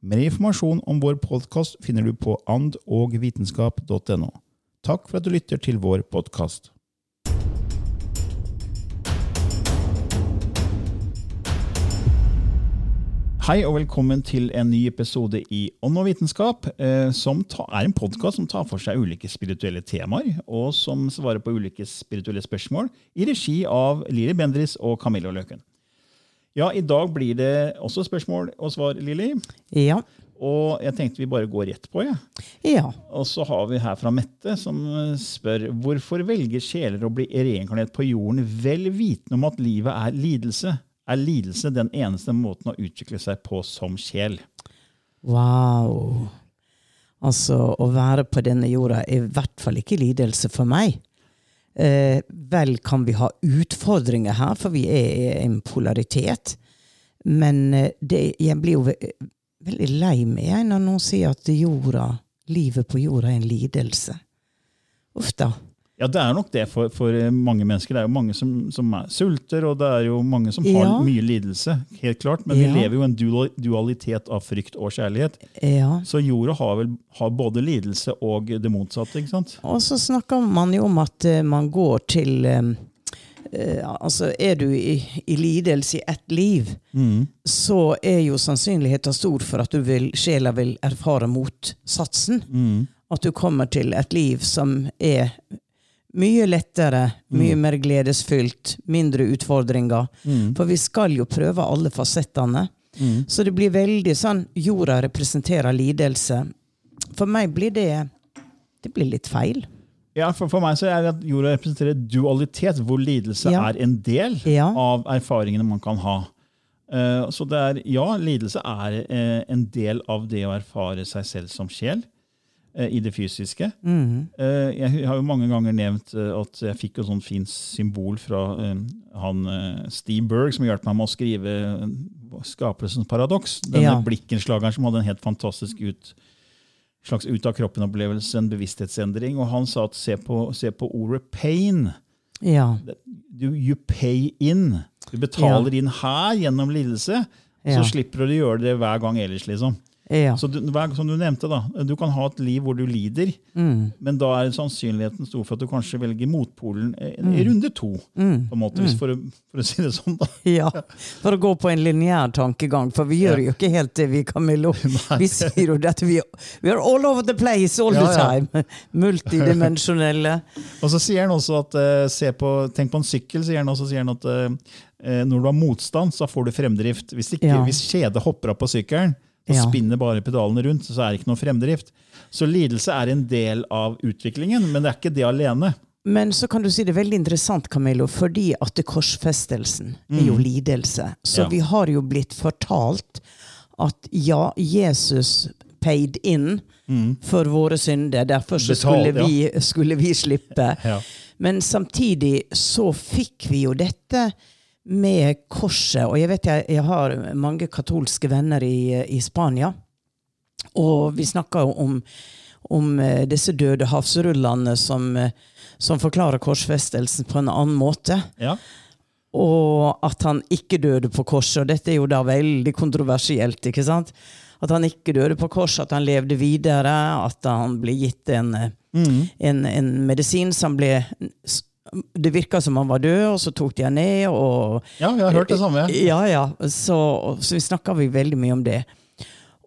Mer informasjon om vår podkast finner du på andogvitenskap.no. Takk for at du lytter til vår podkast. Hei og velkommen til en ny episode i Ånd og vitenskap, eh, som er en podkast som tar for seg ulike spirituelle temaer, og som svarer på ulike spirituelle spørsmål i regi av Liri Bendris og Camilla Løken. Ja, I dag blir det også spørsmål og svar, Lili. Ja. Og jeg tenkte vi bare går rett på. Ja. ja. Og så har vi her fra Mette, som spør hvorfor velger sjeler å bli reinkarnert på jorden vel vitende om at livet er lidelse? Er lidelse den eneste måten å utvikle seg på som sjel? Wow. Altså, å være på denne jorda er i hvert fall ikke lidelse for meg. Eh, vel kan vi ha utfordringer her, for vi er en polaritet. Men eh, det, jeg blir jo ve veldig lei meg når noen sier at jorda, livet på jorda er en lidelse. Uff da. Ja, det er nok det for, for mange mennesker. Det er jo mange som, som er sulter, og det er jo mange som har Ja. mye lidelse. helt klart. Men Ja. vi lever jo i en dualitet av frykt og kjærlighet. Ja. Så jorda har vel har både lidelse og det motsatte. ikke sant? Og så snakker man jo om at eh, man går til eh, eh, Altså, er du i, i lidelse i ett liv, så er jo sannsynligheten stor for at du vil, sjela vil erfare motsatsen. At du kommer til et liv som er mye lettere, mye mer gledesfylt, mindre utfordringer. For vi skal jo prøve alle fasettene. Så det blir veldig sånn Jorda representerer lidelse. For meg blir det Det blir litt feil. Ja, for, for meg så er det at jorda representerer dualitet, hvor lidelse Ja. er en del Ja. av erfaringene man kan ha. Uh, så det er, ja, lidelse er uh, en del av det å erfare seg selv som sjel i det fysiske. Eh, jeg har jo mange ganger nevnt eh, at jeg fikk et sånt fint symbol fra eh, han eh, Steve Berg, som hjalp meg med å skrive eh, Skapelsens paradoks. Denne Ja. blikkenslageren som hadde en helt fantastisk ut, slags ut av kroppen-opplevelse, en bevissthetsendring. Og han sa at se på, se på ordet pain. Ja. Du, you pay in. Du betaler inn her gjennom lidelse, Ja. så slipper du å gjøre det hver gang ellers. liksom. Ja. Så du, som du nevnte, da, du kan ha et liv hvor du lider, Mm. men da er sannsynligheten stor for at du kanskje velger motpolen eh, Mm. i runde to. på en måte, hvis for, å, for å si det sånn. da. ja. For å gå på en lineær tankegang, for vi gjør jo ikke helt det, vi, Camillo. Vi sier jo at vi, vi are all over the place all the Ja, ja. time. Multidimensjonelle. Og så sier han også at uh, se på, tenk på en sykkel, sier han også sier han at eh, når du har motstand, så får du fremdrift. Hvis, ikke, Ja. hvis kjedet hopper av på sykkelen, så Ja. spinner bare pedalene rundt, så er det ikke noe fremdrift. Så lidelse er en del av utviklingen, men det er ikke det alene. Men så kan du si det er veldig interessant, Camillo, fordi at det korsfestelsen er jo lidelse. Så Mm. Ja. vi har jo blitt fortalt at ja, Jesus paid in for våre synder. Derfor så Betal, skulle, vi, skulle vi slippe. Ja. Men samtidig så fikk vi jo dette med korset. Og jeg vet jeg, jeg har mange katolske venner i, i Spania. Og vi snakker jo om, om eh, disse døde havsrullene som, eh, som forklarer korsfestelsen på en annen måte. Ja. Og at han ikke døde på korset. Og dette er jo da veldig kontroversielt. ikke sant? At han ikke døde på korset, at han levde videre, at han ble gitt en, mm. en, en medisin som ble Det virka som han var død, og så tok de han ned. og... ja, jeg har hørt det samme. Ja, ja. Så, så vi snakka veldig mye om det.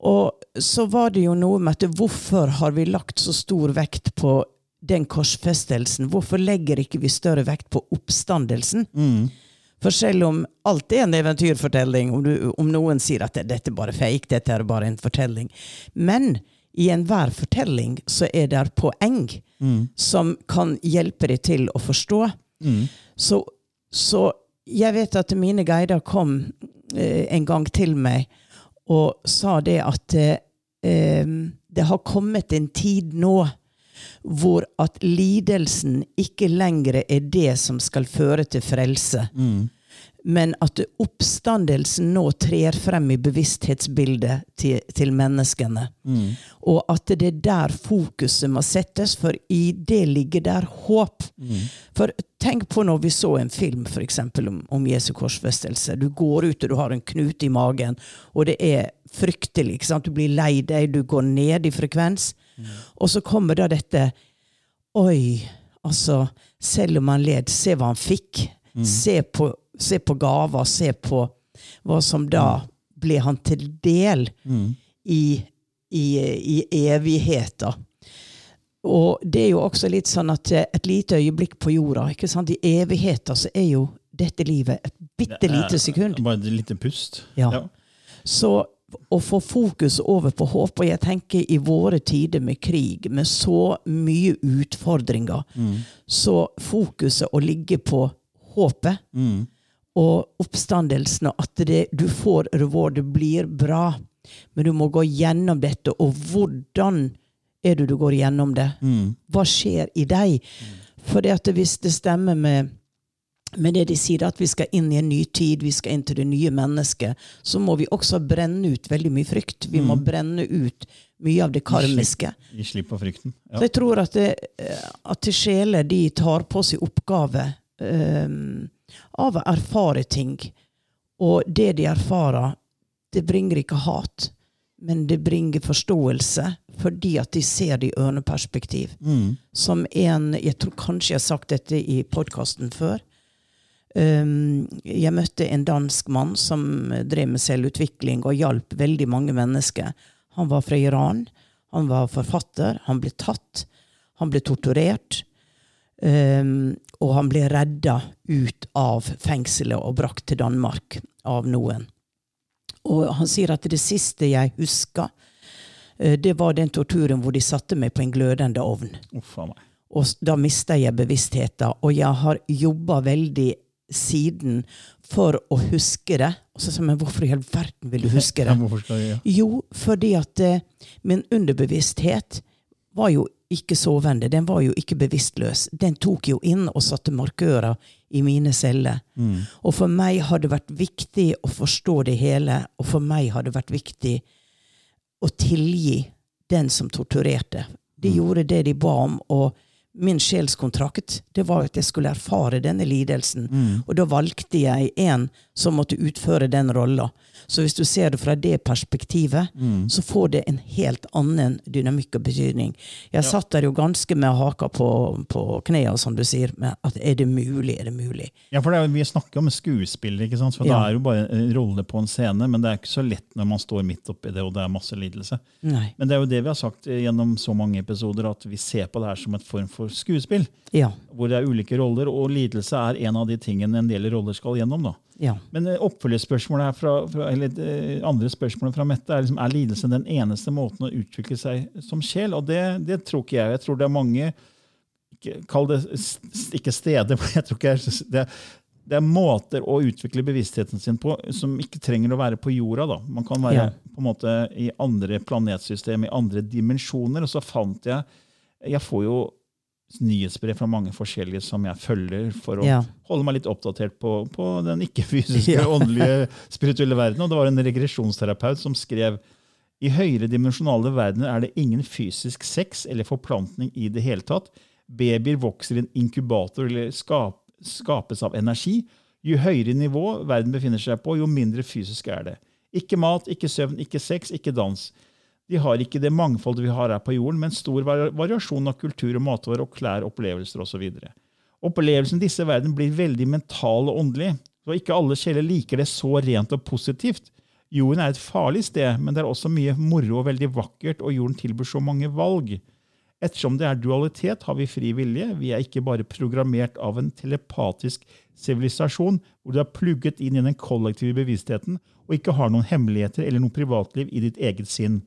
Og så var det jo noe med at hvorfor har vi lagt så stor vekt på den korsfestelsen? Hvorfor legger ikke vi større vekt på oppstandelsen? For selv om alt er en eventyrfortelling, om, du, om noen sier at dette er bare fake, dette er bare en fortelling Men i enhver fortelling så er det poeng som kan hjelpe deg til å forstå. Så, så jeg vet at mine guider kom eh, en gang til meg og sa det at eh, eh, det har kommet en tid nå hvor at lidelsen ikke lenger er det som skal føre til frelse. Men at oppstandelsen nå trer frem i bevissthetsbildet til, til menneskene. Og at det er der fokuset må settes, for i det ligger der håp. For tenk på når vi så en film for eksempel, om, om Jesu korsfestelse. Du går ut og du har en knut i magen, og det er fryktelig. ikke sant? Du blir lei deg, du går ned i frekvens. Og så kommer da dette Oi, altså Selv om han led, se hva han fikk. Se, på, se på gaver, se på hva som da ble han til del i, i, i evigheter. Og det er jo også litt sånn at et lite øyeblikk på jorda ikke sant? I evigheter så er jo dette livet et bitte lite sekund. Bare et lite pust. Ja. Så å få fokus over på håp, og jeg tenker i våre tider med krig, med så mye utfordringer, så fokuset å ligge på håpet og oppstandelsen, og at det, du får reward, det blir bra, men du må gå gjennom dette, og hvordan er det du går gjennom det? Hva skjer i deg? For hvis det stemmer med med det de sier, at vi skal inn i en ny tid, vi skal inn til det nye mennesket, så må vi også brenne ut veldig mye frykt. Vi må brenne ut mye av det karmiske. Gi slipp på frykten. Ja. Så jeg tror at, det, at sjeler de tar på seg oppgave eh, av å erfare ting. Og det de erfarer, det bringer ikke hat, men det bringer forståelse. Fordi at de ser det i ørneperspektiv. Som en Jeg tror kanskje jeg har sagt dette i podkasten før. Um, jeg møtte en dansk mann som drev med selvutvikling og hjalp veldig mange mennesker. Han var fra Iran. Han var forfatter. Han ble tatt. Han ble torturert. Um, og han ble redda ut av fengselet og brakt til Danmark av noen. Og han sier at det siste jeg husker, eh, det var den torturen hvor de satte meg på en glødende ovn. Uff. Og da mista jeg bevisstheten. Og jeg har jobba veldig siden for å huske det. Og så sa jeg, men hvorfor i all verden vil du huske det? jeg, ja. Jo, fordi at eh, min underbevissthet var jo ikke sovende. Den var jo ikke bevisstløs. Den tok jo inn og satte markører i mine celler. Og for meg har det vært viktig å forstå det hele, og for meg har det vært viktig å tilgi den som torturerte. De gjorde det de ba om, og min sjelskontrakt det var at jeg skulle erfare denne lidelsen. Og da valgte jeg en som måtte utføre den rolla. Så hvis du ser det fra det perspektivet, så får det en helt annen dynamikk og betydning. Jeg satt der jo ganske med haka på, på knærne, som du sier. Med at er det mulig? Er det mulig? Ja, for det er, Vi snakker om skuespiller, ikke sant? for Ja. det er jo bare en rolle på en scene, men det er ikke så lett når man står midt oppi det og det er masse lidelse. Nei. Men det er jo det vi har sagt gjennom så mange episoder, at vi ser på det her som et form for skuespill. Ja. Hvor det er ulike roller, og lidelse er en av de tingene en del roller skal gjennom. da. Ja. Men eh, oppfølgerspørsmålet her fra, fra, eller eh, andre spørsmålet fra Mette er liksom, er lidelse den eneste måten å utvikle seg som sjel. Og det, det tror ikke jeg. Jeg tror det er mange Kall det ikke steder, men jeg tror ikke jeg, det, det er måter å utvikle bevisstheten sin på som ikke trenger å være på jorda. da. Man kan være Ja. på en måte i andre planetsystem, i andre dimensjoner. Og så fant jeg Jeg får jo nyhetsbrev fra mange forskjellige som jeg følger for å Ja. holde meg litt oppdatert på, på den ikke-fysiske, Ja. åndelige, spirituelle verden. Og det var en regresjonsterapeut som skrev I høyere dimensjonale verdener er det ingen fysisk sex eller forplantning i det hele tatt. Babyer vokser i en inkubator eller skap, skapes av energi. Jo høyere nivå verden befinner seg på, jo mindre fysisk er det. Ikke mat, ikke søvn, ikke sex, ikke dans. De har ikke det mangfoldet vi har her på jorden, men stor variasjon av kultur og matvarer og klær, opplevelser osv. Opplevelsen i disse verden blir veldig mental og åndelig. Så ikke alle sjeler liker det så rent og positivt. Jorden er et farlig sted, men det er også mye moro og veldig vakkert, og jorden tilbyr så mange valg. Ettersom det er dualitet, har vi fri vilje. Vi er ikke bare programmert av en telepatisk sivilisasjon hvor du er plugget inn i den kollektive bevisstheten og ikke har noen hemmeligheter eller noe privatliv i ditt eget sinn.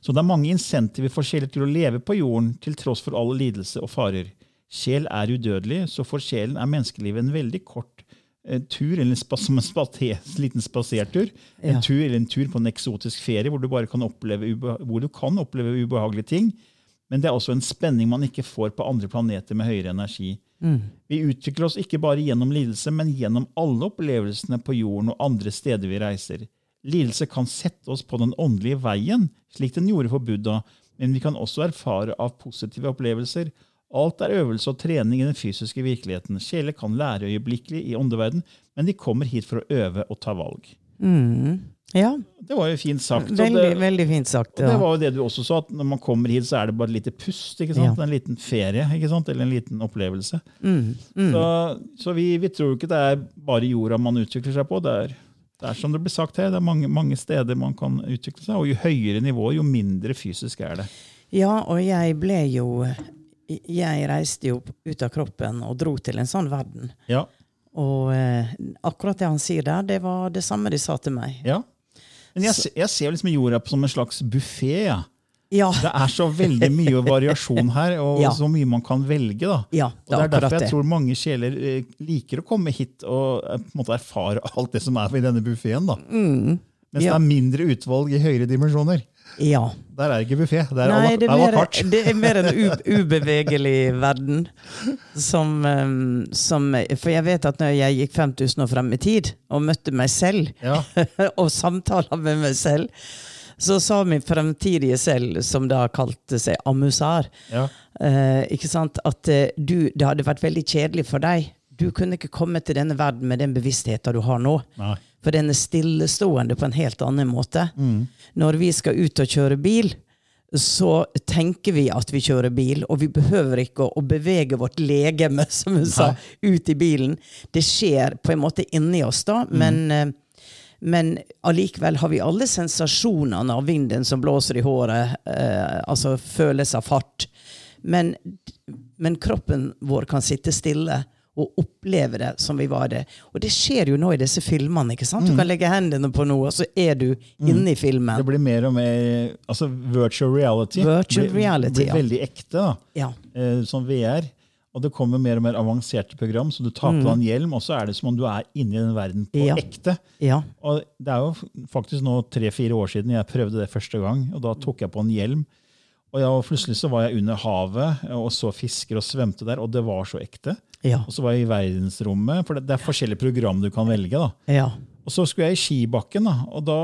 Så det er mange insentiver for sjeler til å leve på jorden til tross for all lidelse og farer. Sjel er udødelig, så for sjelen er menneskelivet en veldig kort en tur, eller en, spate, liten spasertur. En ja. tur eller en tur på en eksotisk ferie hvor du bare kan oppleve, hvor du kan oppleve ubehagelige ting. Men det er også en spenning man ikke får på andre planeter med høyere energi. Mm. Vi utvikler oss ikke bare gjennom lidelse, men gjennom alle opplevelsene på jorden og andre steder vi reiser. Lidelse kan sette oss på den åndelige veien, slik den gjorde for Buddha, men vi kan også erfare av positive opplevelser Alt er øvelse og trening i den fysiske virkeligheten. Sjeler kan lære øyeblikkelig i åndeverden, men de kommer hit for å øve og ta valg. Mm. Ja. Det var jo fint sagt. Veldig, det, veldig fint sagt. Ja. Det var jo det du også sa, at når man kommer hit, så er det bare et lite pust. Ja. En liten ferie eller en liten opplevelse. Mm. Mm. Så, så vi, vi, tror ikke det er bare jorda man utvikler seg på. Det er, det er som det blir sagt her, det er mange, mange steder man kan utvikle seg. Og jo høyere nivå, jo mindre fysisk er det. Ja, og jeg ble jo jeg reiste jo ut av kroppen og dro til en sånn verden. Ja. Og eh, akkurat det han sier der, det var det samme de sa til meg. Ja. Men jeg, jeg ser liksom jorda som en slags buffé. Ja. Ja. Det er så veldig mye variasjon her, og ja. så mye man kan velge. da. Ja, det og det er derfor jeg tror mange sjeler eh, liker å komme hit og eh, på en måte erfare alt det som er i denne buffeen. Mm. Mens det er mindre utvalg i høyere dimensjoner. Ja. Der er det ikke buffé. Det er Nei, det, er det er mer en ubevegelig verden. Som, um, som, For jeg vet at når jeg gikk 5000 år frem i tid og møtte meg selv, ja. og samtaler med meg selv, så sa min fremtidige selv, som da kalte seg Amusar, ja. eh, ikke sant, at uh, du, det hadde vært veldig kjedelig for deg. Du kunne ikke komme til denne verden med den bevisstheten du har nå. Nei. For den er stillestående på en helt annen måte. Mm. Når vi skal ut og kjøre bil, så tenker vi at vi kjører bil, og vi behøver ikke å, bevege vårt legeme som hun sa, ut i bilen. Det skjer på en måte inni oss, da, mm. men, eh, men allikevel har vi alle sensasjonene av vinden som blåser i håret, eh, altså følelse av fart. Men, men kroppen vår kan sitte stille og oppleve det som vi var det. Og det skjer jo nå i disse filmene. ikke sant? Du mm. kan legge hendene på noe, og så er du mm. inne i filmen. Det blir mer og mer altså virtual reality. Virtual blir, reality, blir ja. veldig ekte, da. Ja. Eh, som VR. Og det kommer mer og mer avanserte program, så du tar på deg en mm. hjelm, og så er det som om du er inne i den verden på ja. ekte. Ja. Og Det er jo faktisk nå tre-fire år siden jeg prøvde det første gang. og Da tok jeg på en hjelm. Og, ja, og plutselig så var jeg under havet og så fisker og svømte der, og det var så ekte. Ja. Og så var jeg i verdensrommet, for det, det er forskjellige program du kan velge. da. Ja. Og så skulle jeg i skibakken, da, og da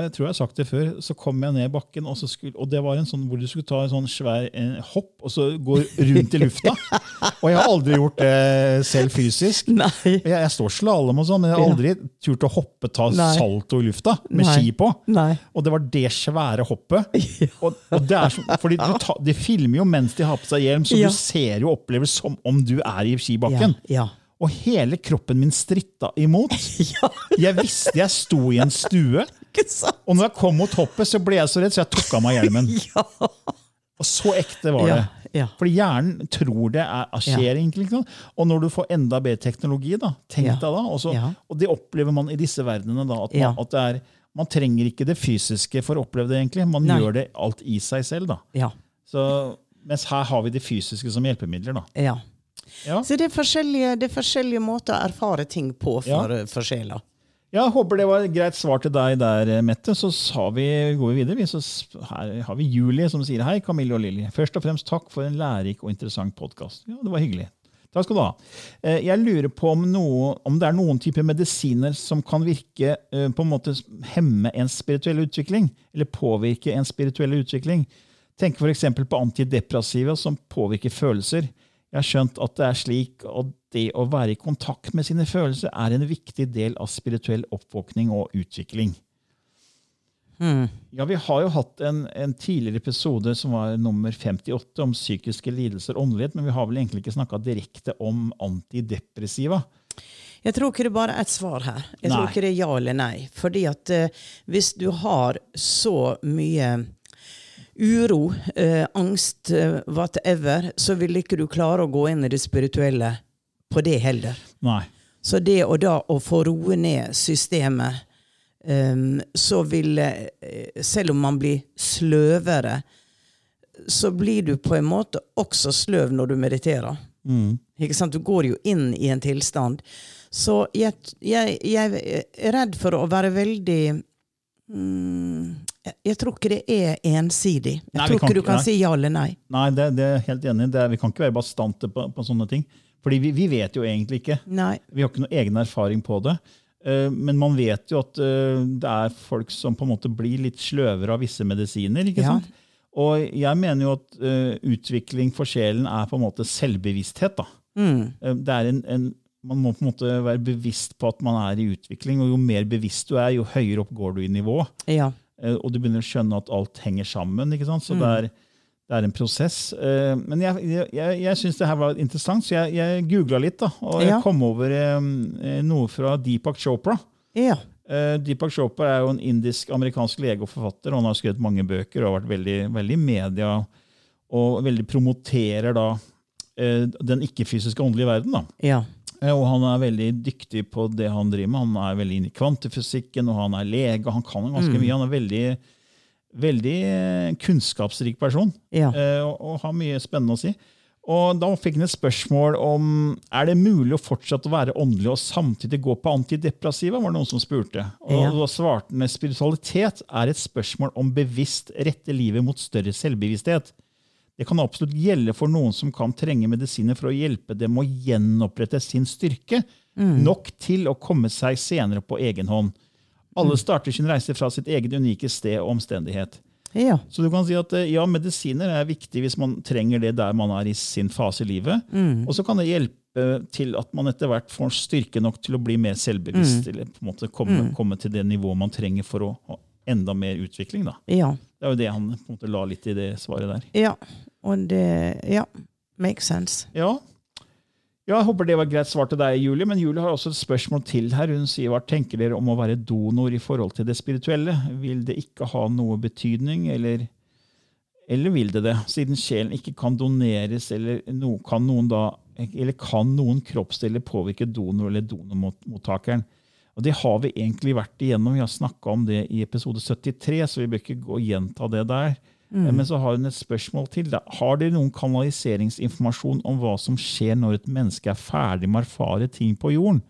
jeg tror jeg har sagt det før, så kom jeg ned bakken, og, skulle, og det var en sånn hvor du skulle ta en sånn svær en hopp og så gå rundt i lufta. og jeg har aldri gjort det selv fysisk. Jeg, jeg står slalåm, og sånn, men jeg har aldri turt å hoppe, ta Nei. salto i lufta med Nei. ski på. Nei. Og det var det svære hoppet. Og, og det er fordi ta, De filmer jo mens de har på seg hjelm, så ja. du ser jo og opplever som om du er i skibakken. Ja. Ja. Og hele kroppen min stritta imot. ja. Jeg visste jeg sto i en stue. Og når jeg kom mot hoppet, så ble jeg så redd, så jeg tok av meg hjelmen. ja. Og så ekte var det. Ja, ja. Fordi hjernen tror det er, skjer. Ja. Liksom. Og når du får enda bedre teknologi, da, tenk deg da, også, og det opplever man i disse verdenene, da, at, man, at det er, man trenger ikke det fysiske for å oppleve det. egentlig. Man Nei. gjør det alt i seg selv. da. Så, mens her har vi det fysiske som hjelpemidler. da. Ja. Ja. Så det er, forskjellige, det er, forskjellige, måter å erfare ting på for, ja. for sjela. Jeg håper det var et greit svar til deg der, Mette. Så vi, går vi videre. Så her har vi Julie som sier hei, Camille og Lilly. Først og fremst takk for en lærerik og interessant podkast. Ja, det var hyggelig. Takk skal du ha. Eh, Jeg lurer på om, noe, om det er noen typer medisiner som kan virke eh, på en måte hemme en spirituell utvikling, eller påvirke en spirituell utvikling. Tenk f.eks. på antidepressiva som påvirker følelser. Jeg har skjønt at det er slik at det å være i kontakt med sine følelser er en viktig del av spirituell oppvåkning og utvikling. Ja, Vi har jo hatt en, en tidligere episode som var nummer 58 om psykiske lidelser og åndelighet, men vi har vel egentlig ikke snakka direkte om antidepressiva. Jeg tror ikke det bare er et svar her. Jeg Nei. tror ikke det er ja eller nei. Fordi at uh, hvis du har så mye uro, eh, angst, eh, whatever, så vil ikke du klare å gå inn i det spirituelle på det heller. Nei. Så det å da å få roe ned systemet, um, så vil eh, Selv om man blir sløvere, så blir du på en måte også sløv når du mediterer. Ikke sant? Du går jo inn i en tilstand. Så jeg, jeg, jeg er redd for å være veldig mm, jeg, tror ikke det er ensidig. Jeg Nei, tror ikke du kan nei. si ja eller nei. Nei, det, det er helt enig. Det Vi kan ikke være bastante på, på sånne ting. Fordi vi, vi vet jo egentlig ikke. Nei. Vi har ikke noe egen erfaring på det. Uh, Men man vet jo at uh, det er folk som på en måte blir litt sløvere av visse medisiner. ikke Ja. sant? Og jeg mener jo at uh, utvikling for sjelen er på en måte selvbevissthet. da. Mm. Det er en, en, man må på en måte være bevisst på at man er i utvikling. og Jo mer bevisst du er, jo høyere opp går du i nivå. Ja. Eh, Og du begynner å skjønne at alt henger sammen. ikke sant? Mm. Så det, er, det er en prosess. Eh, Men jeg, jeg, jeg, jeg syns det her var interessant, så jeg, jeg googla litt. da, Og jeg Ja. kom over eh, noe fra Deepak Chopra. ja. Deepak Chopra er jo en indisk-amerikansk lege og forfatter. og Han har skrevet mange bøker og har vært veldig, veldig i media og veldig promoterer da den ikke-fysiske åndelige verden. da. ja. Eh, Og han er veldig dyktig på det han driver med. Han er veldig inne i kvantefysikken, og han er lege. og Han kan ganske mye. Han er veldig, veldig eh, kunnskapsrik person Ja. eh, og, og har mye spennende å si. Og Da fikk han et spørsmål om er det mulig å fortsette å være åndelig og samtidig gå på antidepressiva. var det noen som spurte. Og Ja. Da svarte han at spiritualitet er et spørsmål om bevisst rette livet mot større selvbevissthet. Det kan absolutt gjelde for noen som kan trenge medisiner for å hjelpe dem å gjenopprette sin styrke, nok til å komme seg senere på egen hånd. Alle starter sin reise fra sitt eget unike sted og omstendighet. ja. Så du kan si at eh, ja, medisiner er viktig hvis man trenger det der man er i sin fase i livet. Og så kan det hjelpe til at man etter hvert får styrke nok til å bli mer selvbevisst, eller på en måte komme, komme til det nivået man trenger for å enda mer utvikling. Da. ja. Det er jo det han på en måte la litt i det svaret der. Ja, og det Ja, makes sense. Ja. Ja, jeg håper det var et greit svar til deg, Julie. Men Julie har også et spørsmål til her. Hun sier hva tenker dere om å være donor i forhold til det spirituelle? Vil det ikke ha noe betydning, eller, eller vil det det? Siden sjelen ikke kan doneres, eller no, kan noen da eller kan noen kroppsdeler påvirke donor eller donormottakeren? Og Det har vi egentlig vært igjennom. Vi har snakka om det i episode 73, så vi bør ikke gå og gjenta det der. Men så har hun et spørsmål til. Da. Har dere noen kanaliseringsinformasjon om hva som skjer når et menneske er ferdig med å erfare ting på jorden?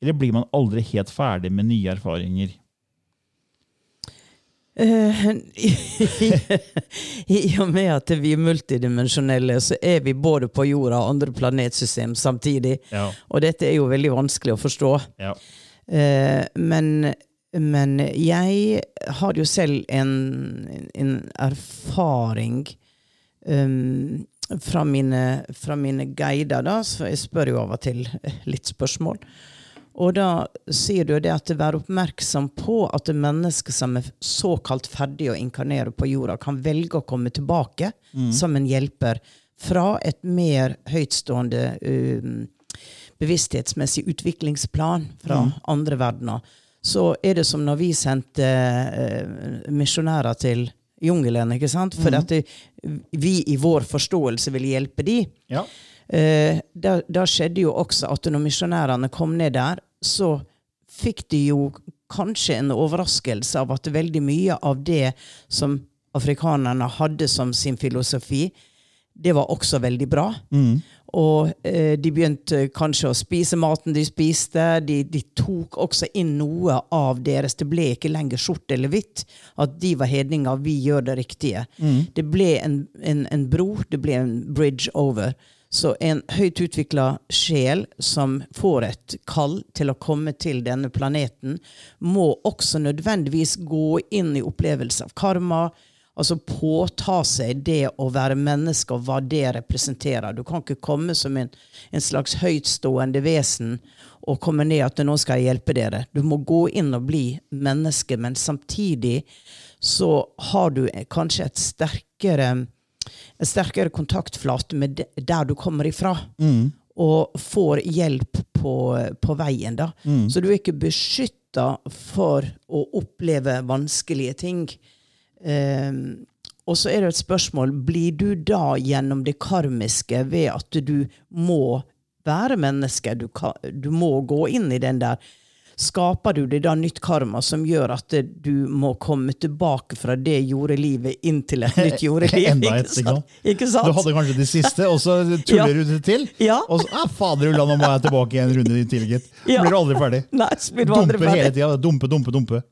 Eller blir man aldri helt ferdig med nye erfaringer? Eh, I og med at vi er multidimensjonelle, så er vi både på jorda og andre planetsystem samtidig. Ja. Og dette er jo veldig vanskelig å forstå. Ja. Eh, men, men jeg har jo selv en, en erfaring um, fra, mine, fra mine guider, da, så jeg spør jo av og til litt spørsmål. Og da sier du det at være oppmerksom på at mennesker som er såkalt ferdig å inkarnere på jorda, kan velge å komme tilbake som en hjelper fra et mer høytstående um, bevissthetsmessig utviklingsplan fra andre verdener, så er det som når vi sendte eh, misjonærer til jungelen, ikke sant? For at det, vi i vår forståelse ville hjelpe de. Ja. Eh, da, da skjedde jo også at når misjonærene kom ned der, så fikk de jo kanskje en overraskelse av at veldig mye av det som afrikanerne hadde som sin filosofi, det var også veldig bra. Og eh, de begynte kanskje å spise maten de spiste. De, de tok også inn noe av deres. Det ble ikke lenger sort eller hvitt. At de var hedninger, vi gjør det riktige. Det ble en, en, en bro, det ble en bridge over. Så en høyt utvikla sjel som får et kall til å komme til denne planeten, må også nødvendigvis gå inn i opplevelse av karma. Altså påta seg det å være menneske og hva det representerer. Du kan ikke komme som en, en slags høytstående vesen og komme ned at 'nå skal jeg hjelpe dere'. Du må gå inn og bli menneske, men samtidig så har du kanskje et sterkere, et sterkere kontaktflate med der du kommer ifra. Og får hjelp på, på veien, da. Så du er ikke beskytta for å oppleve vanskelige ting. Ehm, og så er det et spørsmål blir du da gjennom det karmiske ved at du må være menneske, du, du må gå inn i den der Skaper du deg da nytt karma som gjør at du må komme tilbake fra det jordelivet inn til et nytt jordeliv? Enda et, ikke ikke sant? Du hadde kanskje det siste, og så tuller Ja. du det til. Ja. Og så ah, fader nå må jeg tilbake i en runde til, gitt. Ja. blir du aldri ferdig. Nei, blir du aldri Dumper hele ferdig. tida. Dumpe, dumpe, dumpe.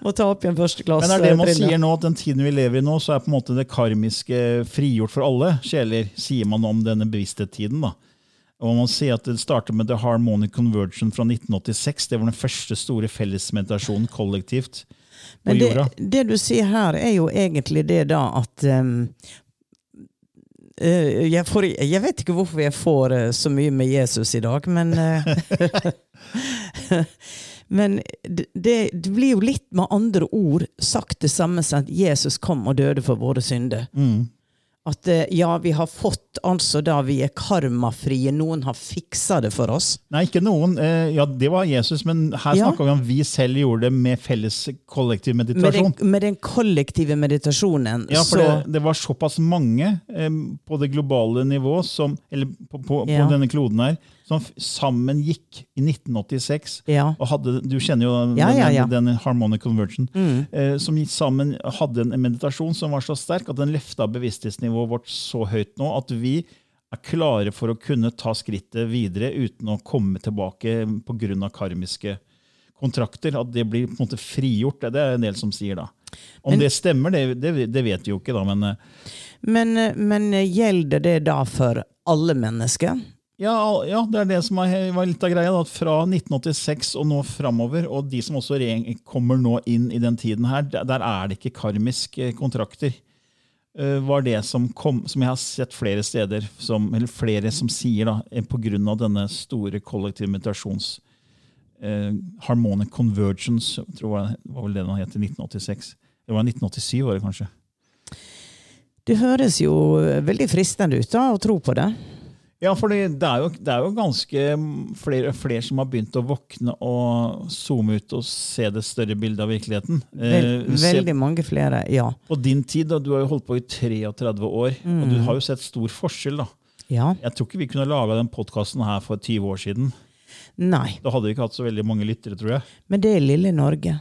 Må ta opp igjen første klasse. Men er det man briller. sier nå, at den tiden vi lever i nå, så er på en måte det karmiske frigjort for alle sjeler, sier man om denne bevissthetstiden. da. Og man sier at Det starter med The Harmonic Conversion fra 1986. Det var den første store fellesmeditasjonen kollektivt på Men det, jorda. det du sier her, er jo egentlig det da at um, jeg, får, jeg vet ikke hvorfor jeg får eh, så mye med Jesus i dag, men eh, Men det, det det blir jo litt med andre ord sagt det samme som at Jesus kom og døde for våre synder. Mm. At eh, ja, vi har fått altså da vi er karmafrie, noen har fiksa det for oss. Nei, ikke noen. Eh, ja, Det var Jesus, men her Ja. snakker vi om vi selv gjorde det med felles kollektiv Med den, meditasjon. med den kollektive meditasjonen. Ja, for så, det, det var såpass mange eh, på det globale nivå, som, eller på, på, Ja. på denne kloden her, som sammen gikk i 1986 Ja. og hadde, Du kjenner jo den, Ja, ja, den, harmonic conversion. Mm. Eh, som sammen hadde en meditasjon som var så sterk at den løfta bevissthetsnivået vårt så høyt nå at vi er klare for å kunne ta skrittet videre uten å komme tilbake pga. karmiske kontrakter. At det blir på en måte frigjort. Det er en del som sier da. Om Men- det stemmer, det, det, det vet vi jo ikke, da. Men eh, Men, eh, men gjelder det da for alle mennesker? Ja, ja, det er det som var litt av greia. Da, fra 1986 og nå framover, og de som også kommer nå inn i den tiden her, der, er det ikke karmiske kontrakter. eh, var det som kom, som jeg har sett flere steder, som, eller flere som sier, da, pga. grunn av denne store kollektive meditasjons eh, Harmonic Convergence, tror jeg var vel det den het i 1986. Det var 1987, var det kanskje. Det høres jo eh, veldig fristende ut da, å tro på det. Ja, for det, det, er jo, er ganske flere, flere som har begynt å våkne og zoome ut og se det større bildet av virkeligheten. Vel, Eh, veldig mange flere, ja. På din tid, da, du har jo holdt på i 33 år, og du har jo sett stor forskjell. da. Ja. Jeg tror ikke vi kunne laga den podkasten her for 20 år siden. Nei. Da hadde vi ikke hatt så veldig mange lyttere, tror jeg. Men det er lille Norge.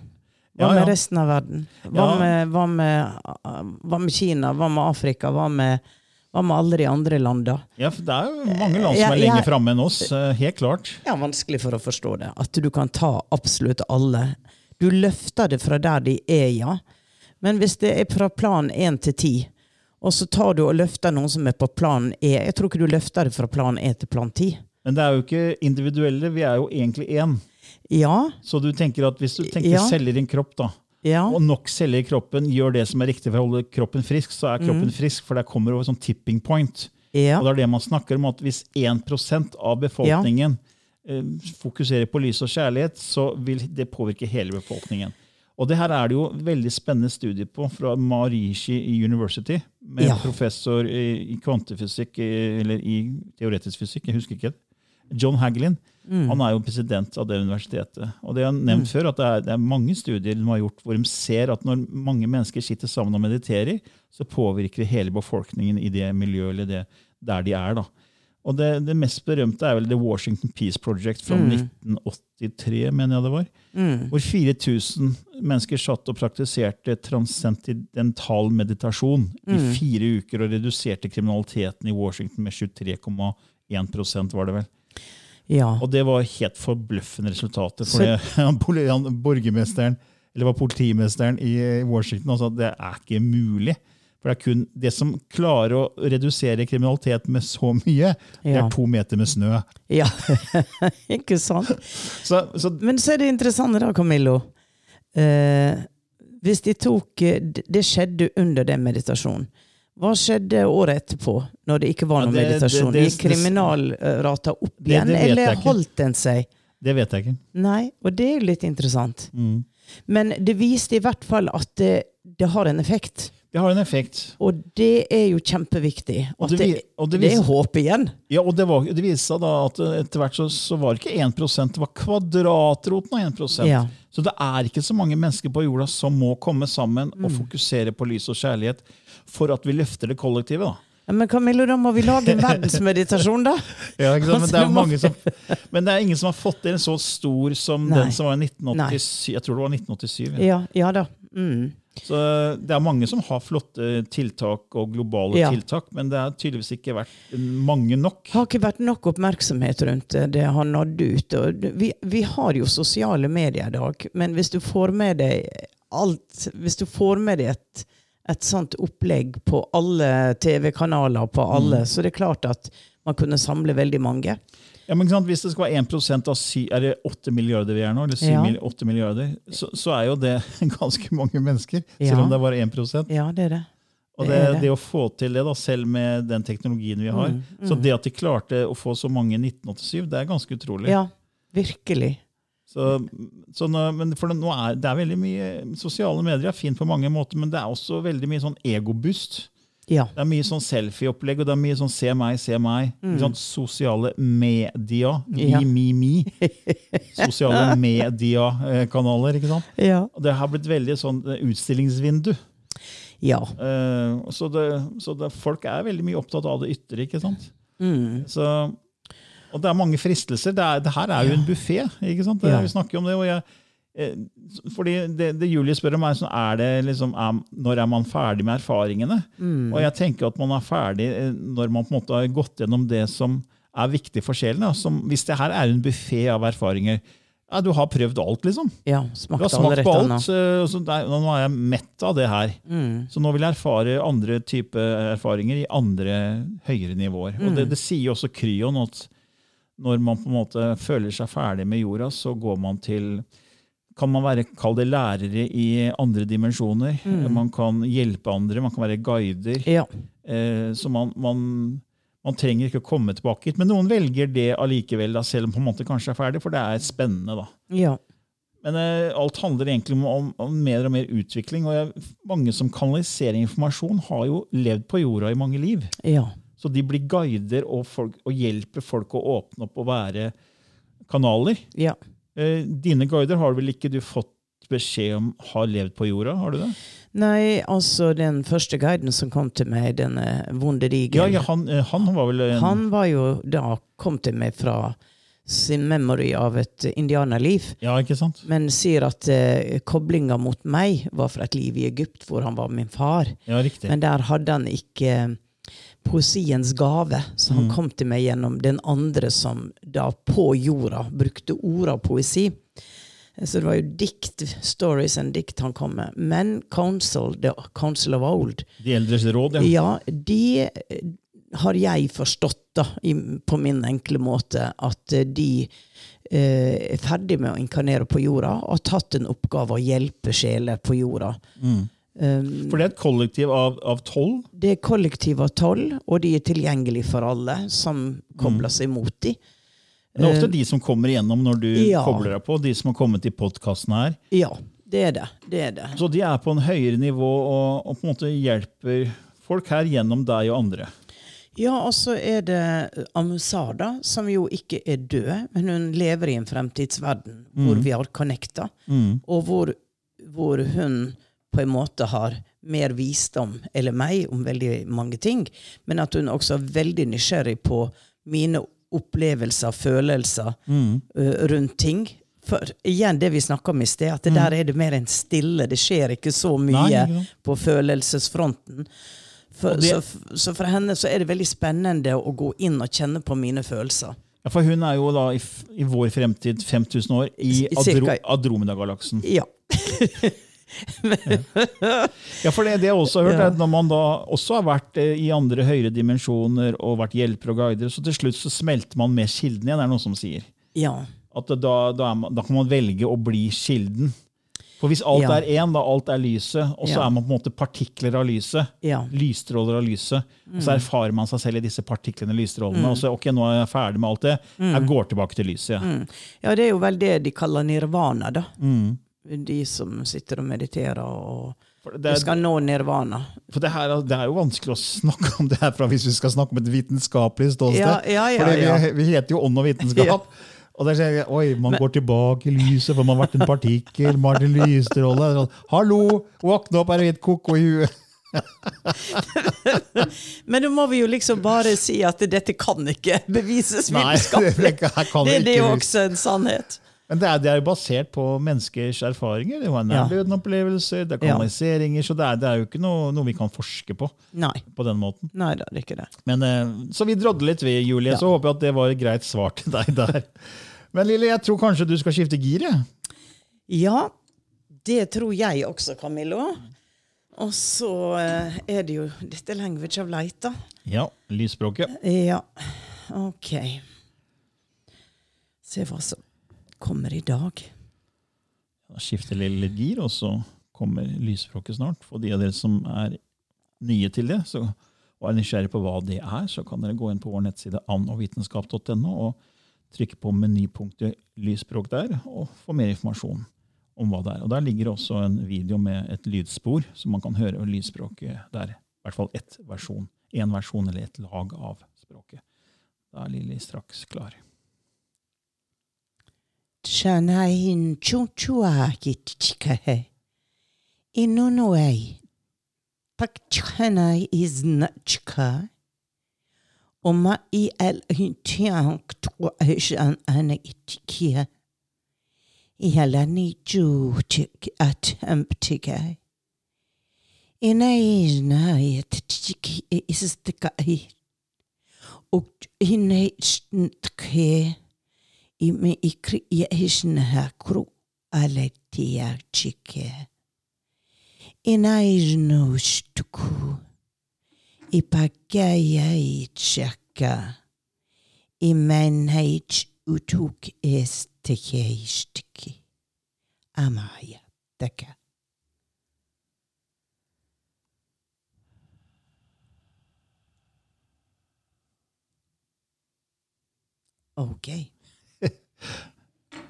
Hva Ja, ja. med resten av verden? Hva, Ja. med, hva, med, hva med Kina? Hva med Afrika? Hva med, hva med alle de andre landene? Ja, for Det er jo mange land som er lenger framme enn oss. eh, Helt klart. Det er vanskelig for å forstå det. At du kan ta absolutt alle. Du løfter det fra der de er, ja. Men hvis det er fra plan 1 til 10, og så tar du og løfter noen som er på plan E Jeg tror ikke du løfter det fra plan E til plan 10. Men det er jo ikke individuelle, vi er jo egentlig én. Ja, Så du tenker at hvis du tenker Ja. celler i en kropp, da, ja. og nok celler i kroppen gjør det som er riktig for å holde kroppen frisk, så er kroppen frisk, for der kommer over sånn tipping point. Mm. ja. Og det er det man snakker om, at hvis 1% av befolkningen eh, fokuserer på lys og kjærlighet, så vil det påvirke hele befolkningen. Og det her er det jo veldig spennende studier på fra Marishi University, med Ja. professor i, i kvantefysikk, eller i teoretisk fysikk, jeg husker ikke. John Hagelin. Mm. Han er jo president av det universitetet. Og det har jeg nevnt før, at det er, det er mange studier de har gjort hvor de ser at når mange mennesker sitter sammen og mediterer, så påvirker det hele befolkningen i det miljøet eller det, der de er. da. Og det, det mest berømte er vel The Washington Peace Project fra 1983, mener jeg det var. Hvor 4000 mennesker satt og praktiserte transcendental meditasjon i fire uker og reduserte kriminaliteten i Washington med 23,1% var det vel. Ja. Og det var helt forbløffende resultater. For Så- det, borgermesteren, eller var politimesteren i Washington, sa at det er ikke mulig. For det er kun det som klarer å redusere kriminalitet med så mye, det er to meter med snø. Ja, ikke sant? Så, så Men så er det interessant da, Camillo. Eh, hvis de tok eh, Det skjedde under den meditasjonen. Hva skjedde året etterpå, når det ikke var Ja, noen det- meditasjon? det- det- Gikk kriminalrata opp igjen, eller holdt den seg? det vet jeg ikke. Nei, og det er jo litt interessant. Mm. Men det viste i hvert fall at det, det har en effekt. Det har en effekt. Og det er jo kjempeviktig. At det det, og det det er håp igjen. Ja, og det, var, det viste seg da at eh, etter hvert så, så var det ikke 1 det var kvadratroten av 1 Ja. Så det er ikke så mange mennesker på jorda som må komme sammen Mm. og fokusere på lys og kjærlighet for at vi løfter det kollektive. da. Ja, Men Camillo, da må vi lage en verdensmeditasjon, da. Ja, ikke sant? Men, det er Altså, mange som, men det er ingen som har fått til en så stor som Nei. den som var i 1987. Jeg tror det var 1987. Ja. Ja, ja da. Mm. Så det er mange som har flotte tiltak og globale Ja. tiltak, men det har tydeligvis ikke vært mange nok. Det har ikke vært nok oppmerksomhet rundt det. Det har nådd ut. Vi, vi har jo sosiale medier i dag, men hvis du får med deg alt Hvis du får med deg et, et sånt opplegg på alle TV-kanaler, på alle, så det er klart at man kunne samle veldig mange. Ja, men? Hvis det skal være 1 av sy, er det 8 milliarder vi er nå, eller 7 Ja. mil- 8 milliarder, så, så er jo det ganske mange mennesker, Ja. selv om det er bare 1 Ja, det er det. Og Det det, det. å få til det, da, selv med den teknologien vi har Mm, Så det at de klarte å få så mange i 1987, det er ganske utrolig. Ja, virkelig. Så, så nå, men for nå er, det er veldig mye Sosiale medier er fint på mange måter, men det er også veldig mye sånn egobust. Ja. Det er mye sånn selfie-opplegg, og det er mye sånn 'se meg, se meg'. Mm. Sånn Sosiale media. Mi, Mm. Ja. mi, mi. Sosiale media-kanaler. ikke sant? Ja. Det har blitt veldig sånn eh, utstillingsvindu. ja. Uh, så det, så det, folk er veldig mye opptatt av det ytre. ikke sant? Mm. Så, og det er mange fristelser. Det, er, det her er jo en buffé. Vi snakker om det. og jeg, eh, fordi det, det Julie spør om, er, sånn, er det liksom, er, når er man ferdig med erfaringene? Mm. Og jeg tenker at man er ferdig eh, når man på en måte har gått gjennom det som er viktig for sjelen. Som, hvis det her er en buffé av erfaringer ja, Du har prøvd alt, liksom. ja. Du har smakt på alt. eh, Så det er, nå er jeg mett av det her. Mm. Så nå vil jeg erfare andre type erfaringer i andre høyere nivåer. Og det, det sier også Kryon at når man på en måte føler seg ferdig med jorda, så går man til kan man være, kall det lærere i andre dimensjoner. Man kan hjelpe andre, man kan være guider. Ja. Eh, så man, man, man trenger ikke å komme tilbake hit. Men noen velger det allikevel, da, selv om på en måte kanskje er ferdig, for det er spennende. da. ja. Men eh, alt handler egentlig om, om, om mer og mer utvikling. og jeg, Mange som kanaliserer informasjon, har jo levd på jorda i mange liv. Ja. Så de blir guider og, folk, og hjelper folk å åpne opp og være kanaler. ja. Eh, dine guider har vel ikke du fått beskjed om har levd på jorda? har du det? Nei, altså den første guiden som kom til meg, denne vonde digel Ja, ja han, eh, han var vel en, Han var jo da kom til meg fra sin memory av et indianerliv, Ja, ikke sant? men sier at eh, koblinga mot meg var fra et liv i Egypt, hvor han var min far. Ja, riktig. Men der hadde han ikke poesiens gave, som han kom til meg gjennom den andre som da på jorda brukte ord av poesi. Så det var jo dikt, stories and dikt han kom med. Men Council, the Council of Old, De eldres råd, ja. ja, de eh, har jeg forstått da, på min enkle måte, at eh, de eh, er ferdig med å inkarnere på jorda og har tatt en oppgave å hjelpe sjeler på jorda. Um, For det er et kollektiv av, av tolv. det er kollektiv av tolv, og de er tilgjengelige for alle som kobler seg mot de. Det er ofte de som kommer igjennom når du ja. kobler deg på, de som har kommet i podkasten her. Ja, det er det. det er det. Så de er på en høyere nivå og, og på en måte hjelper folk her gjennom deg og andre. Ja, og så er det Amusada, som jo ikke er død, men hun lever i en fremtidsverden hvor vi har connecta, og hvor, hvor hun på en måte har mer visdom, eller meg, om veldig mange ting, men at hun også er veldig nysgjerrig på mine opplevelser, følelser ø, rundt ting. For igjen det vi snakka om i sted, at det der er det mer en stille. Det skjer ikke så mye Nei, på følelsesfronten. For, det- så, så for henne så er det veldig spennende å gå inn og kjenne på mine følelser. Ja, For hun er jo da i, i vår fremtid 5000 år i. Adro Adromeda-galaksen. Ja. Ja, for det, det jeg også har hørt, er at når man da også har vært eh, i andre høyere dimensjoner og vært hjelper og guider, så til slutt så smelter man med kilden igjen, er det noen som sier. Ja. At da, da, man, da kan man velge å bli kilden. For hvis alt Ja. er én, da alt er lyset, og så Ja. er man på en måte partikler av lyset, Ja. lysstråler av lyset, og så erfarer man seg selv i disse partiklene, lysstrålene, Mm. og så ok, nå er jeg ferdig med alt det, jeg går tilbake til lyset. Ja. ja, det er jo vel det de kaller nirvana, da. Mm. De som sitter og mediterer og og det, skal nå nirvana. for det, her, det er jo vanskelig å snakke om det herfra hvis vi skal snakke om et vitenskapelig ståsted. Ja, ja, ja, For vi, vi heter jo ånd og vitenskap. Og der sier jeg, oi, man går tilbake i lyset, for man har vært en partikkel, Martin. Sånn, Hallo, våkne opp, er det et koko i huet? Men nå må vi jo liksom bare si at dette kan ikke bevises Nei, vitenskapelig. det her kan Det, det er jo også en sannhet. Men det er, det er jo basert på menneskers erfaringer. Det var Ja. nærdøden-opplevelser, det er Ja. kanaliseringer, så det er, det er jo ikke noe, noe vi kan forske på Nei. på den måten. Nei det er ikke det. Men, eh, så vi drodde litt ved, Julie, Ja. så håper jeg at det var et greit svar til deg der. Men Lille, jeg tror kanskje du skal skifte gir. Ja, det tror jeg også, Camillo. Og så eh, er det jo dette language of light, da. Ja, lysspråket. Ja, ok. Se hva som kommer i dag. Da skifter litt gir, og så kommer lysspråket snart. For de av dere som er nye til det, så, og er nysgjerrig på hva det er, så kan dere gå inn på vår nettside annovitenskap.no og trykke på menypunktet lysspråk der, og få mer informasjon om hva det er. Og Der ligger også en video med et lydspor, så man kan høre lysspråket der. I hvert fall ett versjon. Én versjon eller et lag av språket. Da er Lilly straks klar. Shanahin chuchua kitchikahe. Inunuai. Pakchana is nachka. Oma i el hintiank to ashan anitikia. Ihalani Inaisna yet chiki is the isistikai. Og hinne stntke. Ime ikri yehishna hakru aletia chike. Inaijno shtuku. Ipagaya ichaka. Imenhage utuk estekeishtiki. Amaya deka. Ok.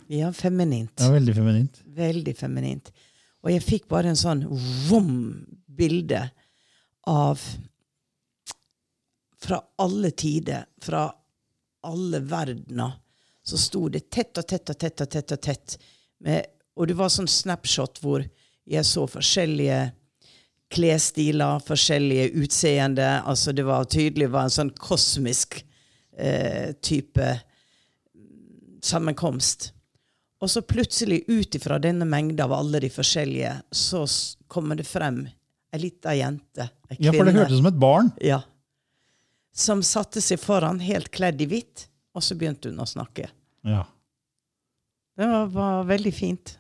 Ja, feminint. Er veldig feminint. Veldig feminint. Og jeg fikk bare en sånn vom bilde av Fra alle tider, fra alle verdener, så sto det tett og tett og tett og tett. Og tett. Med, og det var sånn snapshot hvor jeg så forskjellige klesstiler, forskjellige utseende. Altså det var tydelig det var en sånn kosmisk eh, type sammenkomst. Og så plutselig, ut ifra denne mengda av alle de forskjellige, så kommer det frem ei lita jente. Ei Ja, for det hørtes ut som et barn. Ja. Som satte seg foran, helt kledd i hvitt, og så begynte hun å snakke. Ja. Det var, var veldig fint.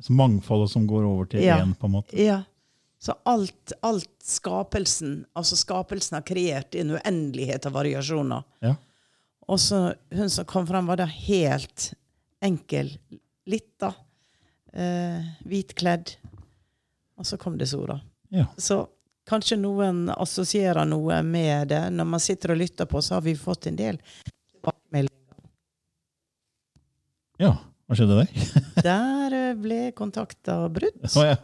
Så mangfoldet som går over til Ja. på en måte. Ja. Så alt, alt skapelsen Altså skapelsen har kreert en uendelighet av variasjoner. Ja. Og så hun som kom frem, var da helt enkel, Litt, da. eh, hvitkledd. Og så kom det Sora. Ja. Så kanskje noen assosierer noe med det. Når man sitter og lytter på, så har vi fått en del tilbakemeldinger. ja. Hva skjedde der? Der eh, ble kontakta brutt. Oh, ja.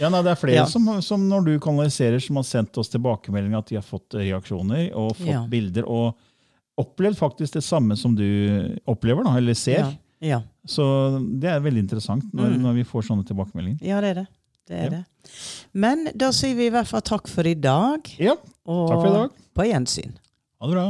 ja, nei, det er flere Ja. som, som når du kanaliserer, som har sendt oss tilbakemeldinger at de har fått reaksjoner og fått bilder, og opplevd faktisk det samme som du opplever, da, eller ser. Ja. Ja. Så det er veldig interessant når, Mm. når vi får sånne tilbakemeldinger. ja, det er det. det, er Ja. det. Men da sier vi i hvert fall takk for i dag. Ja, Og takk for i dag. på gjensyn. Ha det bra.